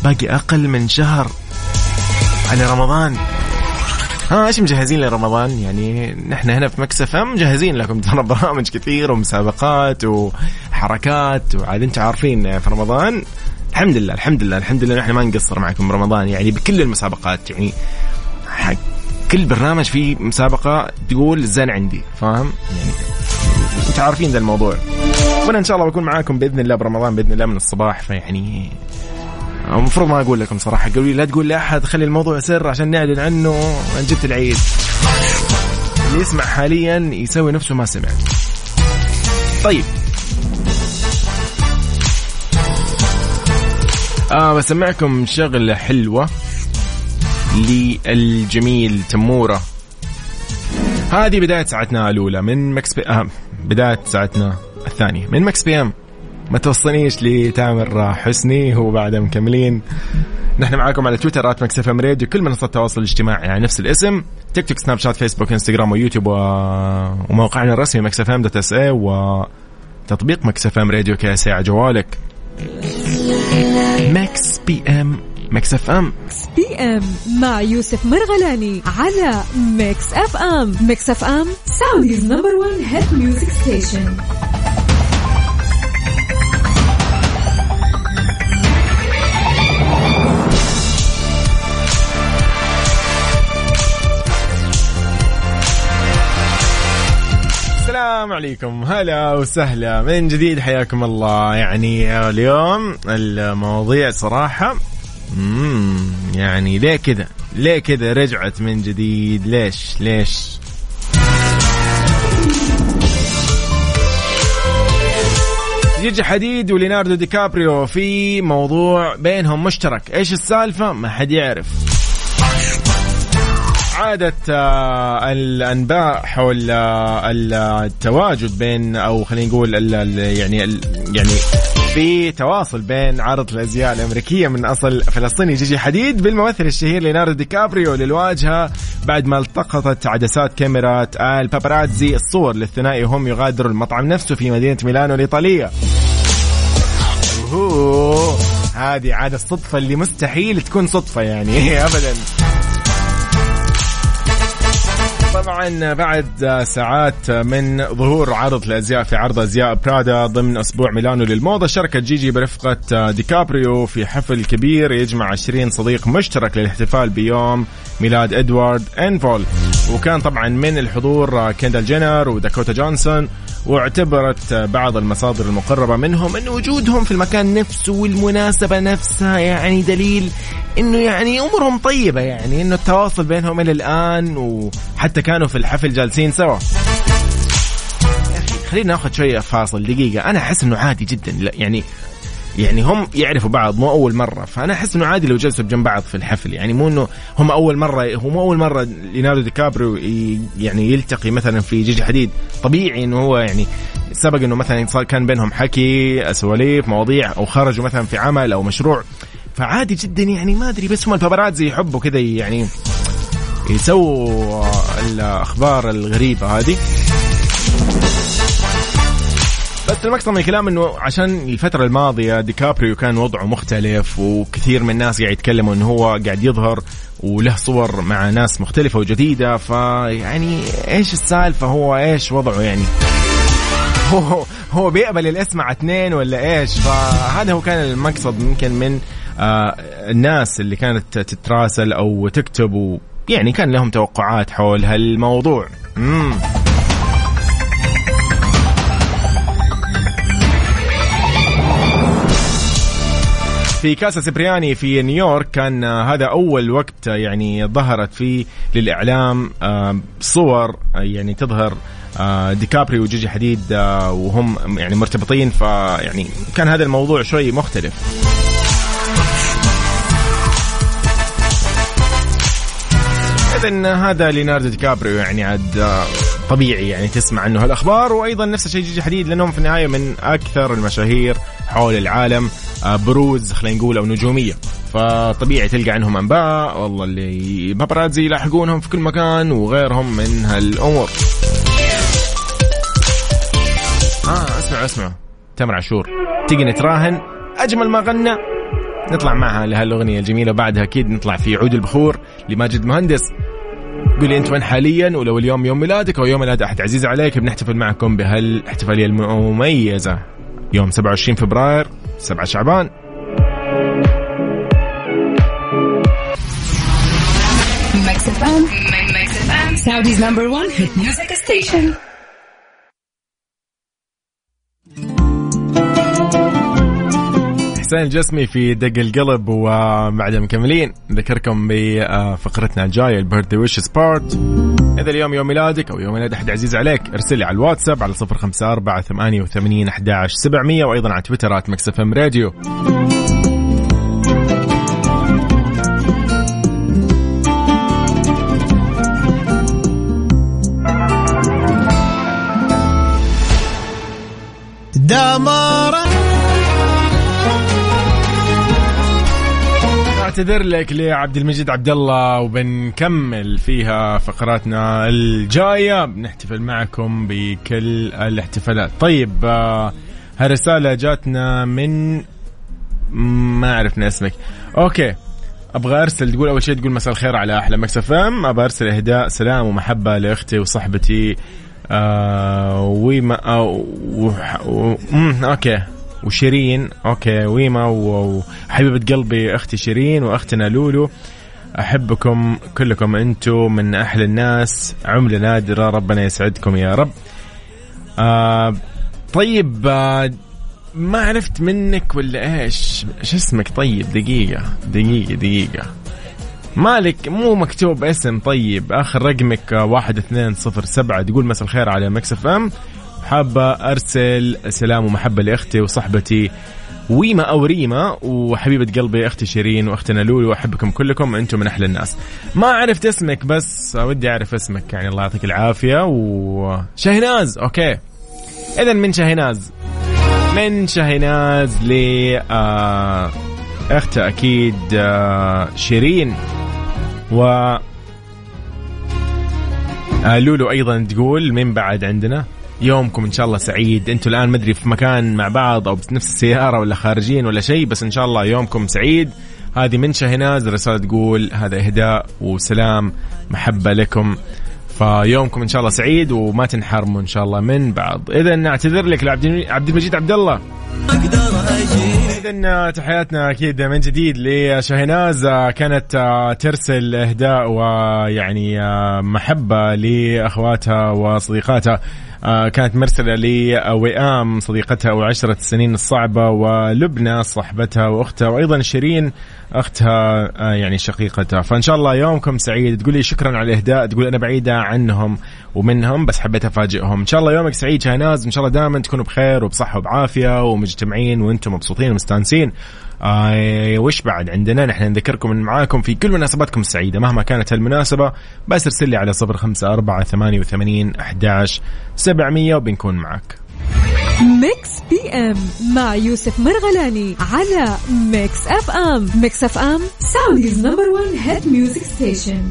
Speaker 1: باقي أقل من شهر على رمضان. ها إيش مجهزين لرمضان؟ يعني نحن هنا في مكسف مجهزين لكم ترى برامج كثير ومسابقات وحركات. وعاد أنتم عارفين في رمضان الحمد لله الحمد لله الحمد لله نحن ما نقصر معكم برمضان يعني بكل المسابقات يعني حق كل برنامج فيه مسابقة تقول زين عندي فاهم؟ يعني أنتم عارفين ذا الموضوع. وأنا إن شاء الله بكون معاكم بإذن الله برمضان بإذن الله من الصباح فيعني المفروض ما أقول لكم صراحة قالوا لي لا تقول لاحد خلي الموضوع سر عشان نعلن عنه ان جبت العيد. اللي يسمع حاليا يسوي نفسه ما سمع. طيب. آه بسمعكم شغلة حلوة للجميل تمورة. هذه بداية ساعتنا الأولى من Mix P آه بداية ساعتنا الثانية من Mix PM. ما توصلنيش لتامر حسني هو بعدها مكملين. نحن معاكم على تويتر at Mix FM Radio كل منصات التواصل الاجتماعي على نفس الاسم. تيك توك سناب شات فيسبوك إنستغرام ويوتيوب و... وموقعنا الرسمي Mix FM dot SA وتطبيق Mix FM Radio KSA على جوالك. Mix PM Mix
Speaker 2: FM PM مع يوسف مرغلاني على Mix FM Mix FM Saudi's number 1 hit music station
Speaker 1: السلام عليكم. هلا وسهلا. من جديد حياكم الله. يعني اليوم المواضيع صراحة يعني ليه كذا؟ ليه كذا رجعت من جديد؟ ليش؟ ليش؟ جيجي حديد وليناردو دي كابريو في موضوع بينهم مشترك. إيش السالفة؟ ما حد يعرف. عادت آه، الأنباء حول آه، التواجد بين أو خلينا نقول يعني يعني في تواصل بين عرض الأزياء الأمريكية من أصل فلسطيني جيجي حديد بالممثل الشهير ليوناردو دي كابريو للواجهة بعد ما التقطت عدسات كاميرات الباباراتزي الصور للثنائي وهم يغادروا المطعم نفسه في مدينة ميلانو الايطاليه. هذه عاد الصدفة اللي مستحيل تكون صدفة يعني ابدا. طبعا بعد ساعات من ظهور عرض الازياء في عرض أزياء برادا ضمن أسبوع ميلانو للموضة شاركت جيجي برفقة ديكابريو في حفل كبير يجمع 20 صديق مشترك للاحتفال بيوم ميلاد إدوارد إنفول. وكان طبعا من الحضور كيندال جينر وداكوتا جونسون واعتبرت بعض المصادر المقربة منهم أن وجودهم في المكان نفسه والمناسبة نفسها يعني دليل أنه يعني أمورهم طيبة يعني أنه التواصل بينهم إلى الآن وحتى كانوا في الحفل جالسين سوا. خلينا ناخذ شوية فاصل دقيقة. أنا أحس إنه عادي جدا. لا يعني يعني هم يعرفوا بعض مو أول مرة. فأنا أحس إنه عادي لو جلسوا بجنب بعض في الحفل. يعني مو إنه هم أول مرة هو مو أول مرة ليوناردو دي كابريو يعني يلتقي مثلا في جيجي حديد. طبيعي إنه هو يعني سبق إنه مثلا كان بينهم حكي سواليف مواضيع أو خرجوا مثلا في عمل أو مشروع. فعادي جدا يعني ما أدري بس هم الباباراتزي يحبوا كذا يعني يسووا الأخبار الغريبة هذه. بس المقصد من الكلام إنه عشان الفترة الماضية ديكابريو كان وضعه مختلف وكثير من الناس قاعد يتكلموا إنه هو قاعد يظهر وله صور مع ناس مختلفة وجديدة فيعني إيش السالفة؟ هو إيش وضعه يعني؟ هو هو بيقبل الاسم مع اثنين ولا إيش؟ فهذا هو كان المقصد ممكن من آه الناس اللي كانت تتراسل أو تكتب ويعني كان لهم توقعات حول هالموضوع مم. في كاسا سبرياني في نيويورك كان هذا أول وقت يعني ظهرت فيه للإعلام آه، صور يعني تظهر آه، ديكابريو وجيجي حديد آه، وهم يعني مرتبطين فيعني كان هذا الموضوع شوي مختلف اذا هذا ليناردو دي كابريو يعني عاد طبيعي يعني تسمع عنه هالأخبار. وأيضا نفس الشيء جيجي حديد لأنهم في النهاية من أكثر المشاهير حول العالم آه، بروز خلينا نقول أو نجومية. فطبيعي تلقى عنهم أنباء. والله الباباراتزي يلاحقونهم في كل مكان وغيرهم من هالأمور. آه اسمعوا اسمعوا تامر عاشور تيجي نتراهن؟ أجمل ما غنى. نطلع معها لهالأغنية الجميلة وبعدها أكيد نطلع في عود البخور لماجد مهندس. قولي أنت وين حاليا ولو اليوم يوم ميلادك أو يوم ميلاد أحد عزيز عليك بنحتفل معكم بهالاحتفالية المميزة. يوم 27 فبراير 7 شعبان. Saudi's number one hit music station. حسين الجسمي في دق القلب وبعدها مكملين. نذكركم بفقرتنا الجاية ال birthday wishes part إذا اليوم يوم ميلادك أو يوم ميلاد أحد عزيز عليك ارسل لي على الواتساب على 054 88 11 700 وأيضا على تويتر Mix FM Radio. دمار اعتذر لك لعبد المجيد عبد الله وبنكمل فيها فقراتنا الجاية. بنحتفل معكم بكل الاحتفالات. طيب آه هالرسالة جاتنا من ما عرفنا اسمك. okay أبغى أرسل تقول أول شيء تقول مساء الخير على أحلى Mix FM. أبغى أرسل إهداء سلام ومحبة لأختي وصحبتي آه وما آه و... و... أوكي. وشيرين. أوكي ويما وحبيبه قلبي أختي شيرين وأختنا لولو أحبكم كلكم أنتم من أحلى الناس. عمله نادرة ربنا يسعدكم يا رب. آه طيب آه ما عرفت منك ولا إيش؟ شو اسمك؟ طيب دقيقة دقيقة دقيقة. مالك مو مكتوب اسم. طيب آخر رقمك واحد اثنين صفر سبعة. تقول مساء الخير على مكسف ام. حابة أرسل سلام ومحبة لأختي وصحبتي ويما أو ريما وحبيبة قلبي أختي شيرين وأختنا لولو وأحبكم كلكم أنتم من أحلى الناس. ما عرفت اسمك بس ودي أعرف اسمك يعني الله يعطيك العافية. وشهناز أوكي. إذا من شهناز من شهناز ل آه أختها أكيد آه شيرين. و آه لولو أيضا تقول من بعد عندنا؟ يومكم إن شاء الله سعيد. أنتم الآن مدري في مكان مع بعض أو بنفس السيارة ولا خارجين ولا شيء بس إن شاء الله يومكم سعيد. هذه من شهناز رسالة تقول هذا إهداء وسلام محبة لكم. فيومكم إن شاء الله سعيد وما تنحرموا إن شاء الله من بعض. إذا نعتذر لك لعبد عبد المجيد عبد الله. اذا تحياتنا أكيد من جديد لشهناز كانت ترسل إهداء ويعني محبة لأخواتها وصديقاتها. آه، كانت مرسلة لوئام صديقتها وعشرة السنين الصعبة ولبنى صاحبتها وأختها وأيضا شيرين أختها آه، يعني شقيقتها. فإن شاء الله يومكم سعيد. تقولي شكرا على الإهداء تقول أنا بعيدة عنهم ومنهم بس حبيت أفاجئهم. إن شاء الله يومك سعيد شهناز إن شاء الله دائما تكونوا بخير وبصحة وبعافية ومجتمعين وأنتم مبسوطين ومستانسين. آه وش بعد عندنا؟ نحن نذكركم من معاكم في كل مناسباتكم السعيدة مهما كانت المناسبة بس ارسل لي على صفر خمسة أربعة ثمانية وثمانين أحداش سبعمية وبنكون معك.
Speaker 2: Mix PM مع يوسف مرغلاني على Mix FM Mix FM Saudi's number 1 hit music station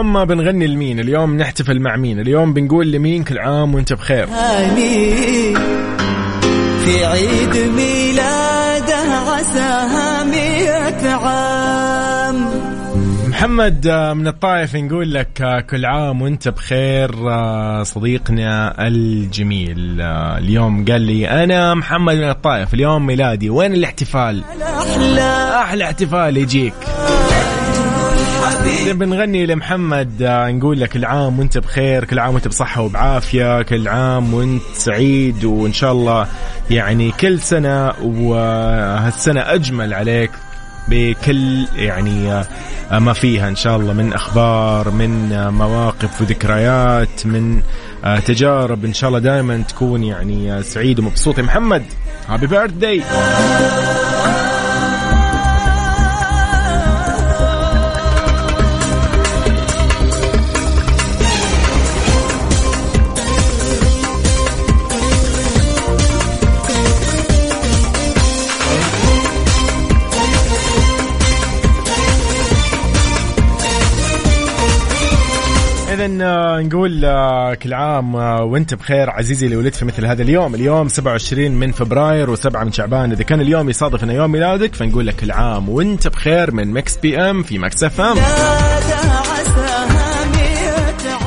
Speaker 1: اليوم بنغني لمين اليوم نحتفل مع مين اليوم بنقول لمين كل عام وانت بخير.
Speaker 5: هاني في عيد ميلاده عساها مئة عام.
Speaker 1: محمد آه، من الطائف نقول لك آه، كل عام وانت بخير آه، صديقنا الجميل. اليوم قال لي أنا محمد من الطائف اليوم ميلادي. وين الاحتفال؟ أحلى احتفال يجيك. بنغني لمحمد نقول لك كل عام وانت بخير كل عام وانت بصحة وبعافية كل عام وانت سعيد وإن شاء الله يعني كل سنة وهالسنة أجمل عليك بكل يعني ما فيها. إن شاء الله من أخبار من مواقف وذكريات من تجارب. إن شاء الله دائما تكون يعني سعيد ومبسوط. يا محمد Happy birthday نقول آه، كل عام آه، وانت بخير عزيزي اللي ولدت في مثل هذا اليوم. اليوم 27 من فبراير و7 من شعبان. إذا كان اليوم يصادف انه يوم ميلادك فنقول لك كل عام وانت بخير من Mix PM في Mix FM.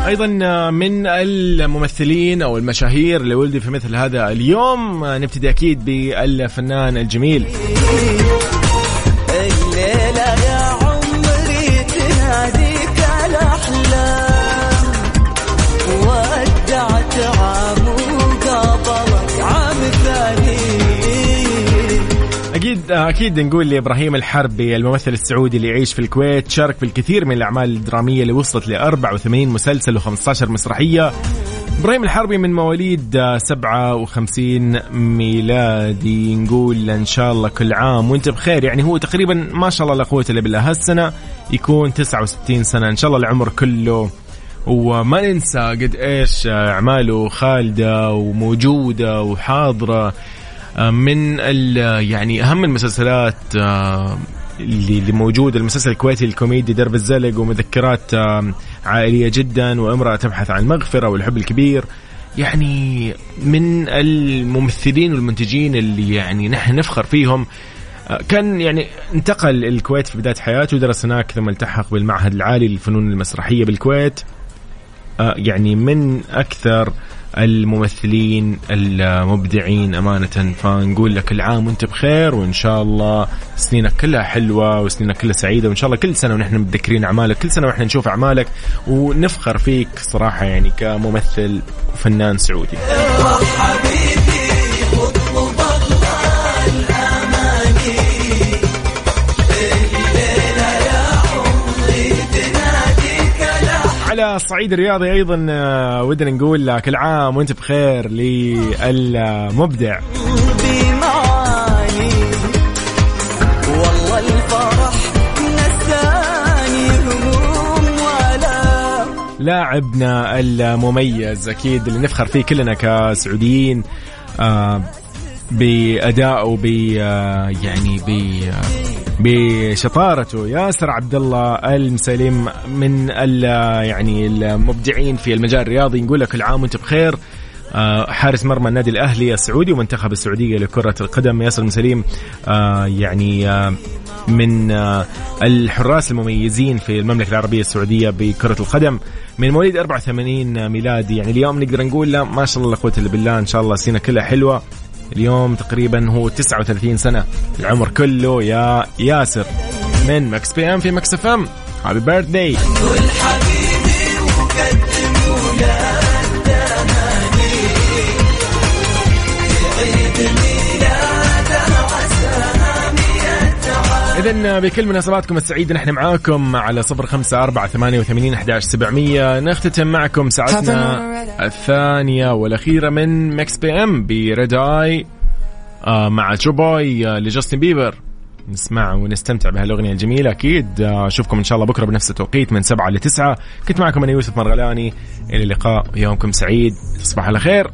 Speaker 1: أيضا من الممثلين أو المشاهير اللي ولدوا في مثل هذا اليوم نبتدي أكيد بالفنان الجميل. أكيد أكيد نقول لإبراهيم الحربي الممثل السعودي اللي يعيش في الكويت شارك في الكثير من الأعمال الدرامية اللي وصلت ل 84 مسلسل و15 مسرحية. إبراهيم الحربي من مواليد 57 ميلادي. نقول إن شاء الله كل عام وأنت بخير. يعني هو تقريبا ما شاء الله لا قوة إلا بالله. هالسنة يكون 69 سنة. إن شاء الله العمر كله وما ننسى قد إيش أعماله خالدة وموجودة وحاضرة. آه، من يعني أهم المسلسلات آه، اللي موجودة المسلسل الكويتي الكوميدي درب الزلق ومذكرات آه، عائلية جدا وامرأة تبحث عن المغفرة والحب الكبير. يعني من الممثلين والمنتجين اللي يعني نحن نفخر فيهم. كان يعني انتقل الكويت في بداية حياته ودرس هناك ثم التحق بالمعهد العالي للفنون المسرحية بالكويت. يعني من أكثر الممثلين المبدعين أمانة. فنقول لك العام وانت بخير وإن شاء الله سنينك كلها حلوة وسنينك كلها سعيدة وإن شاء الله كل سنة ونحن متذكرين أعمالك كل سنة ونحن نشوف أعمالك. ونفخر فيك صراحة يعني كممثل وفنان سعودي. الصعيد الرياضي أيضا آه، ودنا نقول كل عام وأنت بخير للمبدع. لاعبنا المميز أكيد اللي نفخر فيه كلنا كسعوديين آه بادائه ب آه، يعني ب بشطارته ياسر عبد الله المسلم من يعني المبدعين في المجال الرياضي نقول لك العام وانت بخير. آه، حارس مرمى النادي الأهلي السعودي ومنتخب السعودية لكرة القدم. ياسر مسليم آه، يعني آه، من الحراس المميزين في المملكة العربية السعودية بكرة القدم. من مواليد 84 ميلادي يعني اليوم نقدر نقول لا ما شاء الله لا قوة إلا بالله إن شاء الله سنة كلها حلوة. اليوم تقريبا هو 39 سنة. العمر كله يا ياسر. من Mix PM في Mix FM. Happy birthday إذا بكل مناسباتكم السعيدة نحن معاكم على صفر خمسة أربعة ثمانية وثمانين أحداش سبعمية. نختتم معكم ساعتنا الثانية والأخيرة من Mix PM بريد آي آه مع تروبوي آه لجاستن بيبر. نسمع ونستمتع بهالأغنية الجميلة. أكيد آه، أشوفكم إن شاء الله بكرة بنفس التوقيت من سبعة لتسعة. كنت معكم أنا يوسف مرغلاني. إلى اللقاء. يومكم سعيد. تصبح على خير.